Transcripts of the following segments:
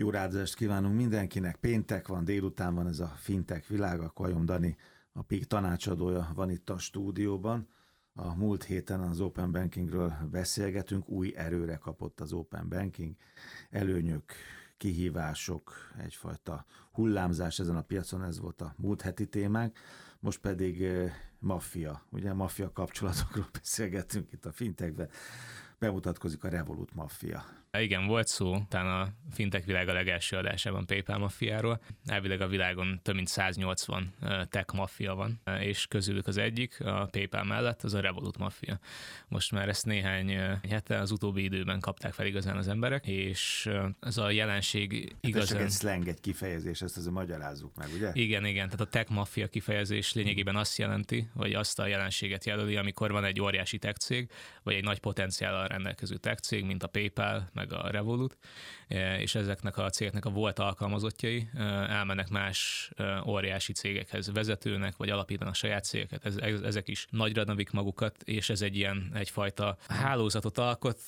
Jó ráadást kívánunk mindenkinek. Péntek van, délután van ez a fintek világa. Kajom Dani, a PIK tanácsadója van itt a stúdióban. A múlt héten az Open Bankingről beszélgetünk, új erőre kapott az Open Banking. Előnyök, kihívások, egyfajta hullámzás ezen a piacon, ez volt a múlt heti témánk. Most pedig eh, maffia, ugye maffia kapcsolatokról beszélgetünk itt a fintekben. Bemutatkozik a Revolut maffia. Igen, volt szó talán a fintech világ a legelső adásában PayPal maffiáról. Elvileg a világon több mint 180 tech maffia van, és közülük az egyik, a PayPal mellett, az a Revolut maffia. Most már ezt néhány hete az utóbbi időben kapták fel igazán az emberek, és ez a jelenség igazán... Hát ez csak egy slang, egy kifejezés, ezt azért magyarázzuk meg, ugye? Igen, igen, tehát a tech maffia kifejezés lényegében azt jelenti, vagy azt a jelenséget jelöli, amikor van egy óriási tech cég, vagy egy nagy potenciállal rendelkező tech cég, mint a PayPal, meg a Revolut, e, és ezeknek a cégeknek a volt alkalmazottjai e, elmennek más e, óriási cégekhez vezetőnek, vagy alapítanak saját cégeket. Ezek is nagyra növik magukat, és ez egy ilyen egyfajta hálózatot alkot,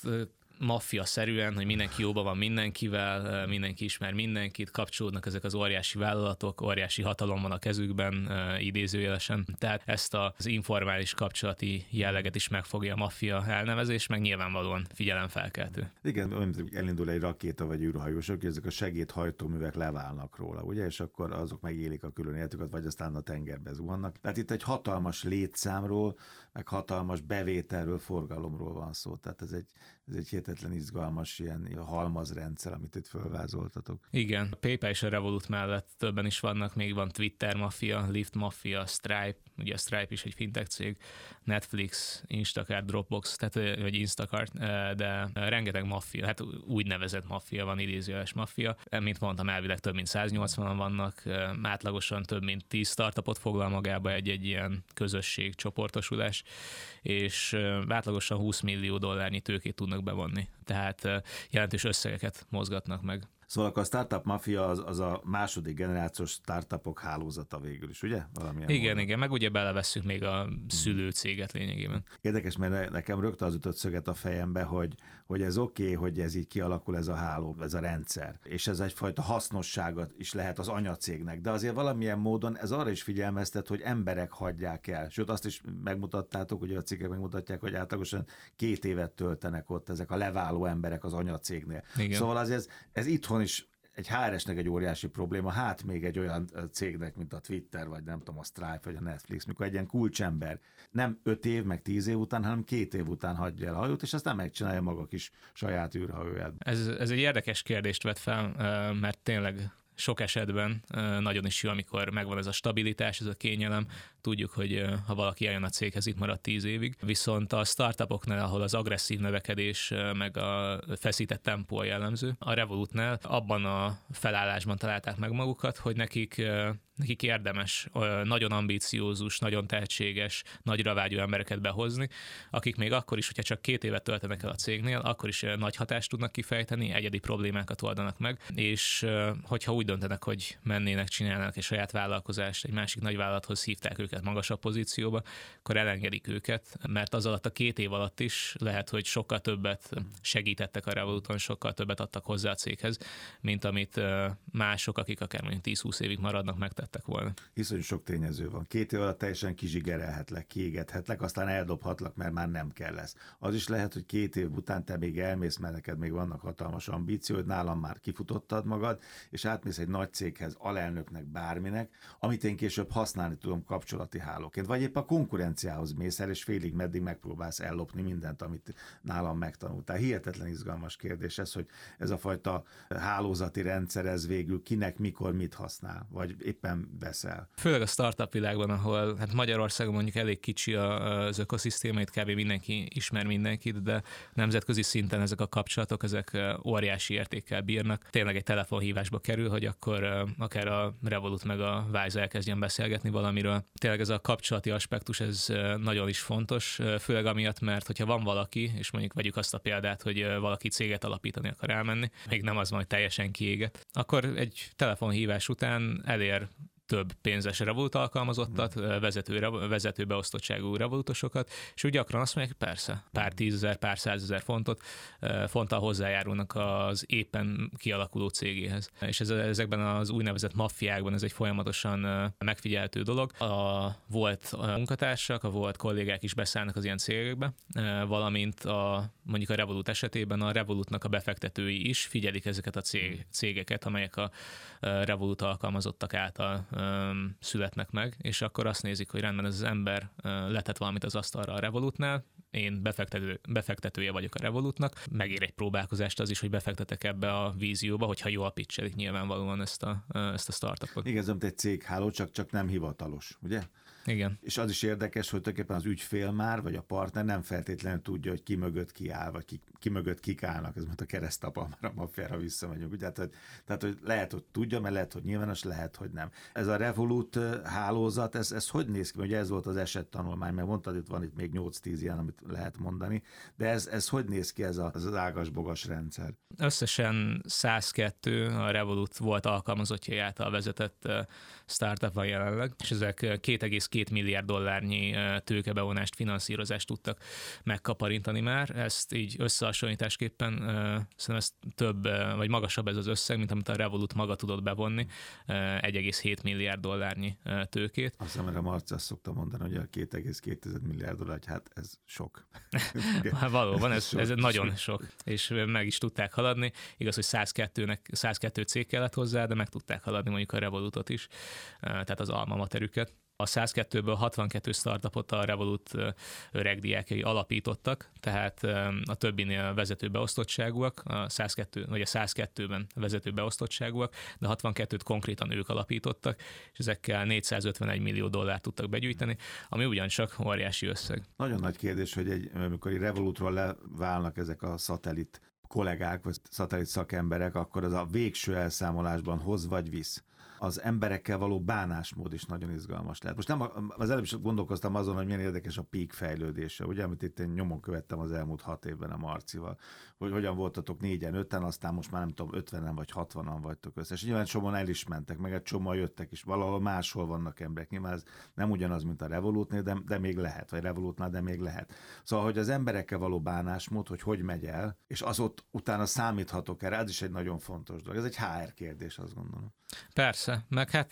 maffia-szerűen, hogy mindenki jóban van mindenkivel, mindenki ismer mindenkit, kapcsolódnak ezek az óriási vállalatok, óriási hatalom van a kezükben, idézőjelesen. Tehát ezt az informális kapcsolati jelleget is megfogja a maffia elnevezés, meg nyilvánvalóan figyelemfelkeltő. Igen, elindul egy rakéta vagy űrhajósok, hogy ezek a segédhajtóművek leválnak róla, ugye, és akkor azok megélik a külön életüket, vagy aztán a tengerbe zuhannak. Tehát itt egy hatalmas létszámról, meg hatalmas bevételről, forgalomról van szó. Tehát ez egy, ez egy hihetetlen izgalmas ilyen halmazrendszer, amit itt fölvázoltatok. Igen, a PayPal és a Revolut mellett többen is vannak, még van Twitter mafia, Lyft mafia, Stripe, ugye a Stripe is egy fintech cég, Netflix, Instacart, Dropbox, tehát vagy Instacart, de rengeteg maffia, hát úgynevezett maffia van, idézőjeles maffia. Mint mondtam, elvileg több mint 180-an vannak, átlagosan több mint 10 startupot foglal magába egy-egy ilyen közösség, csoportosulás, és átlagosan 20 millió dollárnyi tőkét tudnak bevonni. Tehát jelentős összegeket mozgatnak meg. Szóval a startup mafia az, az a második generációs startupok hálózata végül is, ugye? Valamilyen igen, módon. igen, meg ugye belevesszük még a szülőcéget lényegében. Érdekes, mert nekem rögtön az jutott szöget a fejembe, hogy, hogy ez oké, okay, hogy ez így kialakul ez a háló, ez a rendszer, és ez egyfajta hasznosságot is lehet az anyacégnek, de azért valamilyen módon ez arra is figyelmeztet, hogy emberek hagyják el. Sőt, azt is megmutattátok, hogy a cikkek megmutatják, hogy átlagosan két évet töltenek ott ezek a leváló emberek az anyacégnél. Igen. Szóval azért ez, ez itthon is egy HRS-nek egy óriási probléma, hát még egy olyan cégnek, mint a Twitter, vagy nem tudom, a Stripe, vagy a Netflix, mikor egy ilyen kulcsember nem öt év, meg tíz év után, hanem két év után hagyja el hajót, és aztán megcsinálja maga kis saját űrhajóját. Ez, ez egy érdekes kérdést vet fel, mert tényleg sok esetben nagyon is jó, amikor megvan ez a stabilitás, ez a kényelem. Tudjuk, hogy ha valaki eljön a céghez, itt marad tíz évig. Viszont a startupoknál, ahol az agresszív növekedés, meg a feszített tempó a jellemző, a Revolutnál abban a felállásban találták meg magukat, hogy nekik nekik érdemes nagyon ambíciózus, nagyon tehetséges, nagyra vágyó embereket behozni, akik még akkor is, hogyha csak két évet töltenek el a cégnél, akkor is nagy hatást tudnak kifejteni, egyedi problémákat oldanak meg, és hogyha úgy döntenek, hogy mennének, csinálnak egy saját vállalkozást, egy másik nagy vállalathoz hívták őket magasabb pozícióba, akkor elengedik őket, mert az alatt a két év alatt is lehet, hogy sokkal többet segítettek a Revoluton, sokkal többet adtak hozzá a céghez, mint amit mások, akik akár mondjuk 10-20 évig maradnak, megtettek volna. Iszonyú sok tényező van. Két év alatt teljesen kizsigerelhetlek, kiégethetlek, aztán eldobhatlak, mert már nem kell lesz. Az is lehet, hogy két év után te még elmész, mert neked még vannak hatalmas ambícióid, nálam már kifutottad magad, és átmész egy nagy céghez, alelnöknek, bárminek, amit én később használni tudom kapcsolati hálóként. Vagy épp a konkurenciához mész el, és félig meddig megpróbálsz ellopni mindent, amit nálam megtanultál. Hihetetlen izgalmas kérdés ez, hogy ez a fajta hálózati rendszer, ez végül kinek, mikor, mit használ, vagy éppen veszel. Főleg a startup világban, ahol hát Magyarországon mondjuk elég kicsi az ökoszisztéma, itt kb. mindenki ismer mindenkit, de nemzetközi szinten ezek a kapcsolatok, ezek óriási értékkel bírnak. Tényleg egy telefonhívásba kerül, hogy akkor akár a Revolut meg a Wise elkezdjen beszélgetni valamiről. Tényleg ez a kapcsolati aspektus, ez nagyon is fontos, főleg amiatt, mert hogyha van valaki, és mondjuk vegyük azt a példát, hogy valaki céget alapítani akar elmenni, még nem az majd teljesen kiéget, akkor egy telefonhívás után elér több pénzes Revolut alkalmazottat, vezető, vezető beosztottságú Revolutosokat, és úgy gyakran azt mondják, persze, pár tízezer, pár százezer fontot, fonttal hozzájárulnak az éppen kialakuló cégéhez. És ez, ezekben az úgynevezett maffiákban ez egy folyamatosan megfigyeltő dolog. A volt munkatársak, a volt kollégák is beszállnak az ilyen cégekbe, valamint a, mondjuk a Revolut esetében a Revolutnak a befektetői is figyelik ezeket a cég, cégeket, amelyek a Revolut alkalmazottak által születnek meg, és akkor azt nézik, hogy rendben ez az ember letett valamit az asztalra a Revolutnál, én befektető, befektetője vagyok a Revolutnak, megér egy próbálkozást az is, hogy befektetek ebbe a vízióba, hogyha jól pitchelik nyilvánvalóan ezt a, ezt a startupot. Igen, ez egy cégháló, csak, csak nem hivatalos, ugye? Igen. És az is érdekes, hogy tulajdonképpen az ügyfél már, vagy a partner nem feltétlenül tudja, hogy ki mögött ki áll, vagy ki, ki mögött kik állnak. Ez most a keresztapa, már a maffiára visszamegyünk. Tehát, hogy, tehát, hogy lehet, hogy tudja, mert lehet, hogy nyilvános, lehet, hogy nem. Ez a Revolut hálózat, ez, ez hogy néz ki? Ugye ez volt az esettanulmány, mert mondtad, itt van itt még 8-10 ilyen, amit lehet mondani, de ez, ez hogy néz ki ez, a, az ágas-bogas rendszer? Összesen 102 a Revolut volt alkalmazottja által vezetett startup van jelenleg, és ezek 2,2 milliárd dollárnyi tőkebevonást, finanszírozást tudtak megkaparintani már. Ezt így összehasonlításképpen szerintem ez több, vagy magasabb ez az összeg, mint amit a Revolut maga tudott bevonni, 1,7 milliárd dollárnyi tőkét. Azt hiszem, a Marci azt szokta mondani, hogy a 2,2 milliárd dollár, hát ez sok. hát valóban, ez, ez nagyon sok, és meg is tudták haladni. Igaz, hogy 102-nek, 102 cég kellett hozzá, de meg tudták haladni mondjuk a Revolutot is tehát az alma materüket. A 102-ből 62 startupot a Revolut öreg diákjai alapítottak, tehát a többinél vezető beosztottságúak, a 102, vagy a 102-ben vezető beosztottságúak, de 62-t konkrétan ők alapítottak, és ezekkel 451 millió dollárt tudtak begyűjteni, ami ugyancsak óriási összeg. Nagyon nagy kérdés, hogy egy, amikor Revolutról leválnak ezek a szatellit kollégák, vagy szatellit szakemberek, akkor az a végső elszámolásban hoz vagy visz az emberekkel való bánásmód is nagyon izgalmas lehet. Most nem, az előbb is gondolkoztam azon, hogy milyen érdekes a peak fejlődése, ugye, amit itt én nyomon követtem az elmúlt hat évben a Marcival, hogy hogyan voltatok négyen, öten, aztán most már nem tudom, ötvenen vagy hatvanan vagytok össze. És nyilván csomóan el is mentek, meg egy csomó jöttek is, valahol máshol vannak emberek. Nyilván ez nem ugyanaz, mint a Revolutnél, de, de még lehet, vagy Revolutnál, de még lehet. Szóval, hogy az emberekkel való bánásmód, hogy hogy megy el, és az ott utána számíthatok erre, ez is egy nagyon fontos dolog. Ez egy HR kérdés, azt gondolom. Persze, meg hát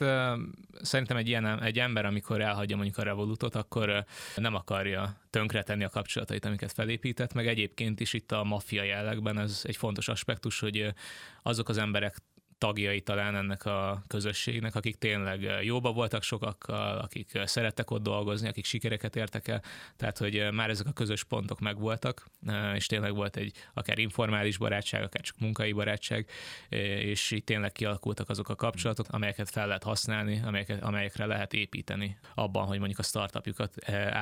szerintem egy ilyen egy ember, amikor elhagyja mondjuk a Revolutot, akkor nem akarja tönkretenni a kapcsolatait, amiket felépített, meg egyébként is itt a maffia jellegben ez egy fontos aspektus, hogy azok az emberek tagjai talán ennek a közösségnek, akik tényleg jóba voltak sokakkal, akik szerettek ott dolgozni, akik sikereket értek el, tehát hogy már ezek a közös pontok megvoltak, és tényleg volt egy akár informális barátság, akár csak munkai barátság, és itt tényleg kialakultak azok a kapcsolatok, amelyeket fel lehet használni, amelyeket, amelyekre lehet építeni abban, hogy mondjuk a startupjukat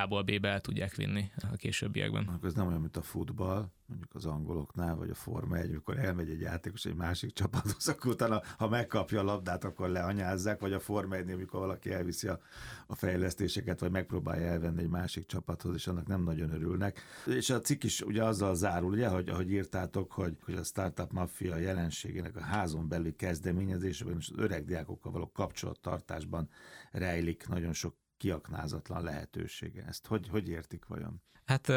A-ból B-be el tudják vinni a későbbiekben. Ez nem olyan, mint a futball, mondjuk az angoloknál, vagy a Forma 1, amikor elmegy egy játékos egy másik csapathoz, akkor utána, ha megkapja a labdát, akkor leanyázzák, vagy a Forma 1 amikor valaki elviszi a, a fejlesztéseket, vagy megpróbálja elvenni egy másik csapathoz, és annak nem nagyon örülnek. És a cikk is ugye azzal zárul, ugye, hogy, ahogy írtátok, hogy, hogy a startup maffia jelenségének a házon belüli kezdeményezésében és az öreg diákokkal való kapcsolattartásban rejlik nagyon sok kiaknázatlan lehetősége. Ezt hogy, hogy értik vajon? Hát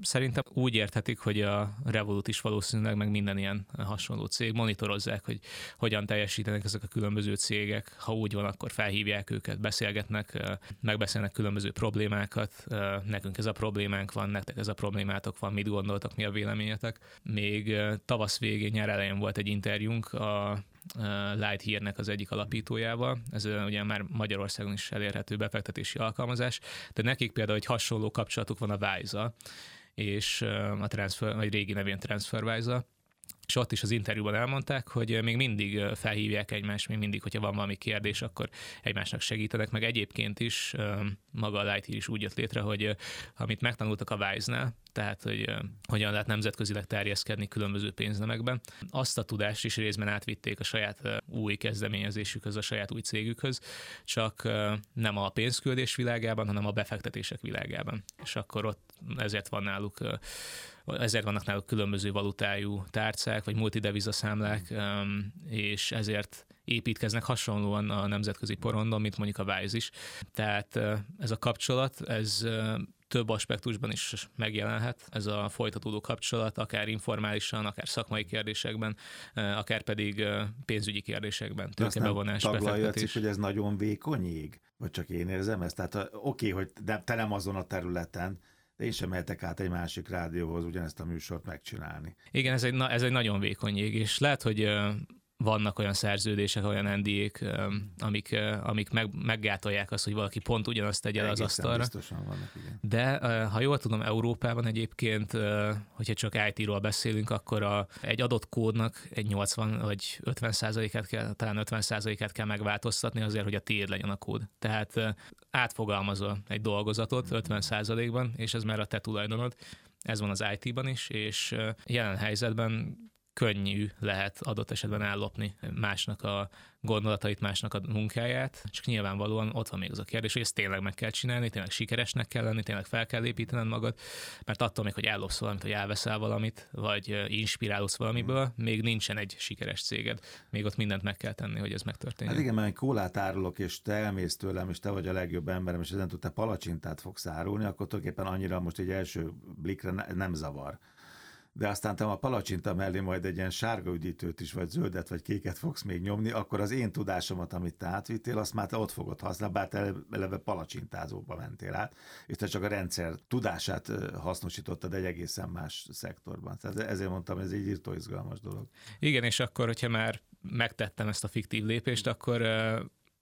szerintem úgy érthetik, hogy a Revolut is valószínűleg, meg minden ilyen hasonló cég monitorozzák, hogy hogyan teljesítenek ezek a különböző cégek. Ha úgy van, akkor felhívják őket, beszélgetnek, megbeszélnek különböző problémákat. Nekünk ez a problémánk van, nektek ez a problémátok van, mit gondoltak, mi a véleményetek. Még tavasz végén, nyár elején volt egy interjúnk a Light hírnek az egyik alapítójával. Ez ugye már Magyarországon is elérhető befektetési alkalmazás, de nekik például egy hasonló kapcsolatuk van a Wise és a transfer, vagy régi nevén TransferWise, és ott is az interjúban elmondták, hogy még mindig felhívják egymást, még mindig, hogyha van valami kérdés, akkor egymásnak segítenek, meg egyébként is maga a Lightyear is úgy jött létre, hogy amit megtanultak a Wise-nál, tehát hogy hogyan lehet nemzetközileg terjeszkedni különböző pénznemekben. Azt a tudást is részben átvitték a saját új kezdeményezésükhöz, a saját új cégükhöz, csak nem a pénzküldés világában, hanem a befektetések világában. És akkor ott ezért van náluk ezért vannak náluk különböző valutájú tárcák, vagy multideviza számlák, és ezért építkeznek hasonlóan a nemzetközi porondon, mint mondjuk a Wise is. Tehát ez a kapcsolat, ez több aspektusban is megjelenhet ez a folytatódó kapcsolat, akár informálisan, akár szakmai kérdésekben, akár pedig pénzügyi kérdésekben, tőkebevonás, befektetés. hogy ez nagyon vékony ég? Vagy csak én érzem ezt? Tehát oké, okay, hogy te nem azon a területen, de én sem mehetek át egy másik rádióhoz ugyanezt a műsort megcsinálni. Igen, ez egy, na, ez egy nagyon vékony jég, és lehet, hogy vannak olyan szerződések, olyan NDA-k, amik, amik meg, meggátolják azt, hogy valaki pont ugyanazt tegye az asztalra. biztosan vannak, igen. De ha jól tudom, Európában egyébként, hogyha csak IT-ról beszélünk, akkor a, egy adott kódnak egy 80 vagy 50 százalékát kell, talán 50 százalékát kell megváltoztatni azért, hogy a tiéd legyen a kód. Tehát átfogalmazol egy dolgozatot 50 százalékban, és ez már a te tulajdonod. Ez van az IT-ban is, és jelen helyzetben könnyű lehet adott esetben ellopni másnak a gondolatait, másnak a munkáját, csak nyilvánvalóan ott van még az a kérdés, hogy ezt tényleg meg kell csinálni, tényleg sikeresnek kell lenni, tényleg fel kell építened magad, mert attól még, hogy ellopsz valamit, hogy elveszel valamit, vagy inspirálsz valamiből, még nincsen egy sikeres céged, még ott mindent meg kell tenni, hogy ez megtörténjen. Hát igen, mert kólát árulok, és te elmész tőlem, és te vagy a legjobb emberem, és ezen te palacsintát fogsz árulni, akkor tulajdonképpen annyira most egy első blikre nem zavar de aztán te a palacsinta mellé majd egy ilyen sárga üdítőt is, vagy zöldet, vagy kéket fogsz még nyomni, akkor az én tudásomat, amit te átvittél, azt már te ott fogod használni, bár te eleve palacsintázóba mentél át, és te csak a rendszer tudását hasznosítottad egy egészen más szektorban. Tehát ezért mondtam, ez egy írtó izgalmas dolog. Igen, és akkor, hogyha már megtettem ezt a fiktív lépést, akkor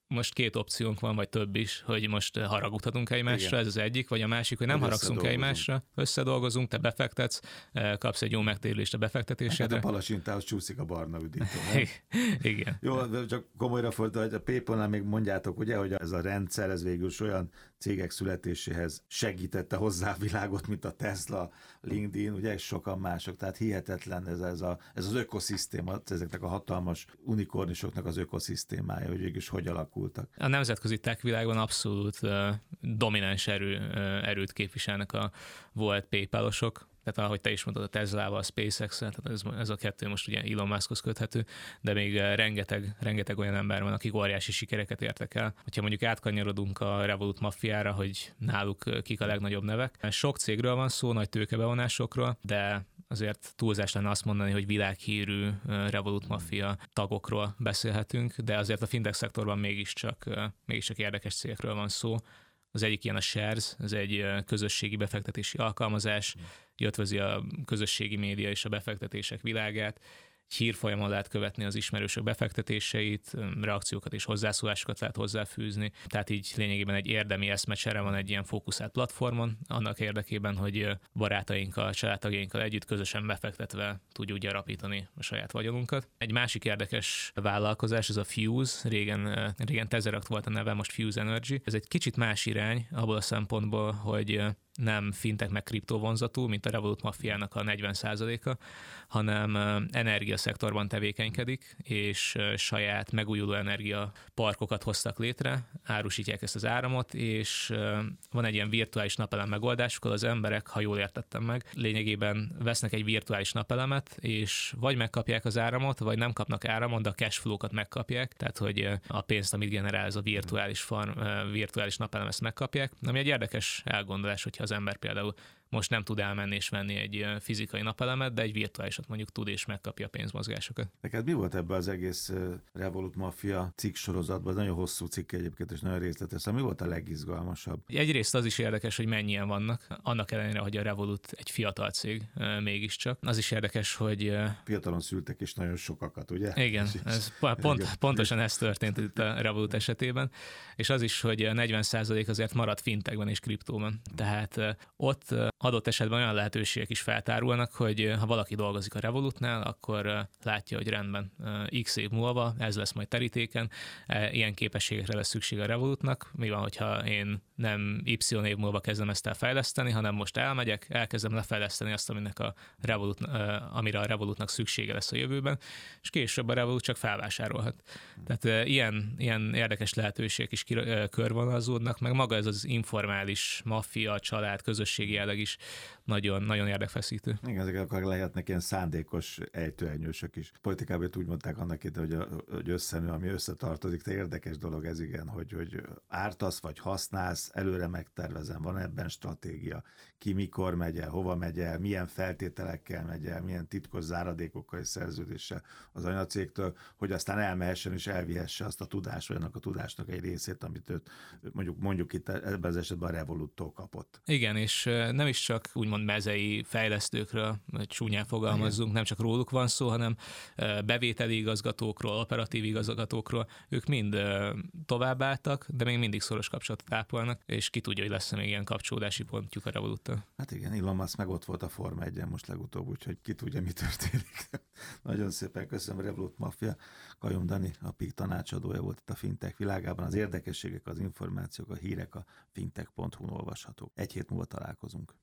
most két opciónk van, vagy több is, hogy most haragudhatunk egymásra, Igen. ez az egyik, vagy a másik, hogy nem hogy haragszunk egymásra, összedolgozunk, te befektetsz, eh, kapsz egy jó megtérülést a befektetésedre. Hát a palacsintához csúszik a barna üdítő. Igen. Jó, csak komolyra fordítva, hogy a paypal még mondjátok, ugye, hogy ez a rendszer, ez végül olyan cégek születéséhez segítette hozzá a világot, mint a Tesla, LinkedIn, ugye, és sokan mások. Tehát hihetetlen ez, ez, a, ez az ökoszisztéma, ezeknek a hatalmas unikornisoknak az ökoszisztémája, hogy végül is hogy alakultak. A nemzetközi tech világban abszolút domináns erő, erőt képviselnek a volt PayPal-osok, tehát ahogy te is mondtad, a Tesla-val, a spacex tehát ez, ez a kettő most ugye Elon Muskhoz köthető, de még rengeteg, rengeteg olyan ember van, akik óriási sikereket értek el. Hogyha mondjuk átkanyarodunk a Revolut maffiára, hogy náluk kik a legnagyobb nevek. Sok cégről van szó, nagy tőkebevonásokról, de azért túlzás lenne azt mondani, hogy világhírű Revolut Mafia tagokról beszélhetünk, de azért a fintech szektorban mégiscsak, mégiscsak érdekes cégekről van szó. Az egyik ilyen a Shares, ez egy közösségi befektetési alkalmazás, ötvözi a közösségi média és a befektetések világát, hírfolyamon lehet követni az ismerősök befektetéseit, reakciókat és hozzászólásokat lehet hozzáfűzni. Tehát így lényegében egy érdemi eszmecsere van egy ilyen fókuszált platformon, annak érdekében, hogy barátainkkal, családtagjainkkal együtt közösen befektetve tudjuk gyarapítani a saját vagyonunkat. Egy másik érdekes vállalkozás, ez a Fuse, régen, régen Tezeract volt a neve, most Fuse Energy. Ez egy kicsit más irány abból a szempontból, hogy nem fintek meg kriptovonzatú, mint a Revolut Mafiának a 40%-a, hanem energiaszektorban tevékenykedik, és saját megújuló energia parkokat hoztak létre, árusítják ezt az áramot, és van egy ilyen virtuális napelem megoldásuk, az emberek, ha jól értettem meg, lényegében vesznek egy virtuális napelemet, és vagy megkapják az áramot, vagy nem kapnak áramot, de a cashflow-kat megkapják, tehát hogy a pénzt, amit generál ez a virtuális, farm, virtuális napelem, ezt megkapják, ami egy érdekes elgondolás, hogyha az ember például most nem tud elmenni és venni egy fizikai napelemet, de egy virtuálisat mondjuk tud és megkapja a pénzmozgásokat. Neked mi volt ebbe az egész Revolut Mafia cikk sorozatban? Ez nagyon hosszú cikk egyébként, és nagyon részletes. Szóval mi volt a legizgalmasabb? Egyrészt az is érdekes, hogy mennyien vannak, annak ellenére, hogy a Revolut egy fiatal cég mégiscsak. Az is érdekes, hogy... Fiatalon szültek is nagyon sokakat, ugye? Igen, ez pont, pontosan ez történt itt a Revolut esetében. És az is, hogy 40% azért maradt fintekben és kriptóban. Tehát ott adott esetben olyan lehetőségek is feltárulnak, hogy ha valaki dolgozik a Revolutnál, akkor látja, hogy rendben x év múlva ez lesz majd terítéken, ilyen képességekre lesz szükség a Revolutnak. Mi van, hogyha én nem y év múlva kezdem ezt el fejleszteni, hanem most elmegyek, elkezdem lefejleszteni azt, aminek a Revolut, amire a Revolutnak szüksége lesz a jövőben, és később a Revolut csak felvásárolhat. Tehát ilyen, ilyen érdekes lehetőségek is körvonalazódnak, meg maga ez az informális maffia, család, közösségi jelleg is nagyon, nagyon érdekfeszítő. Igen, ezek akkor lehetnek ilyen szándékos ejtőernyősök is. Politikában úgy mondták annak itt, hogy, a, hogy összenő, ami összetartozik, de érdekes dolog ez igen, hogy, hogy ártasz vagy használsz, előre megtervezem, van ebben stratégia, ki mikor megy el, hova megy el, milyen feltételekkel megy el, milyen titkos záradékokkal és szerződéssel az anyacégtől, hogy aztán elmehessen és elvihesse azt a tudást, vagy annak a tudásnak egy részét, amit őt mondjuk, mondjuk itt ebben az esetben a Revoluttól kapott. Igen, és nem is csak úgymond mezei fejlesztőkről, csúnyán fogalmazzunk, nem csak róluk van szó, hanem bevételi igazgatókról, operatív igazgatókról, ők mind továbbálltak, de még mindig szoros kapcsolatot ápolnak, és ki tudja, hogy lesz még ilyen kapcsolódási pontjuk a Revoluttal. Hát igen, Elon Musk meg ott volt a Forma 1 most legutóbb, úgyhogy ki tudja, mi történik. Nagyon szépen köszönöm, Revolut Mafia. Kajom Dani, a PIK tanácsadója volt itt a fintech világában. Az érdekességek, az információk, a hírek a fintech.hu-n olvashatók. Egy hét múlva találkozunk.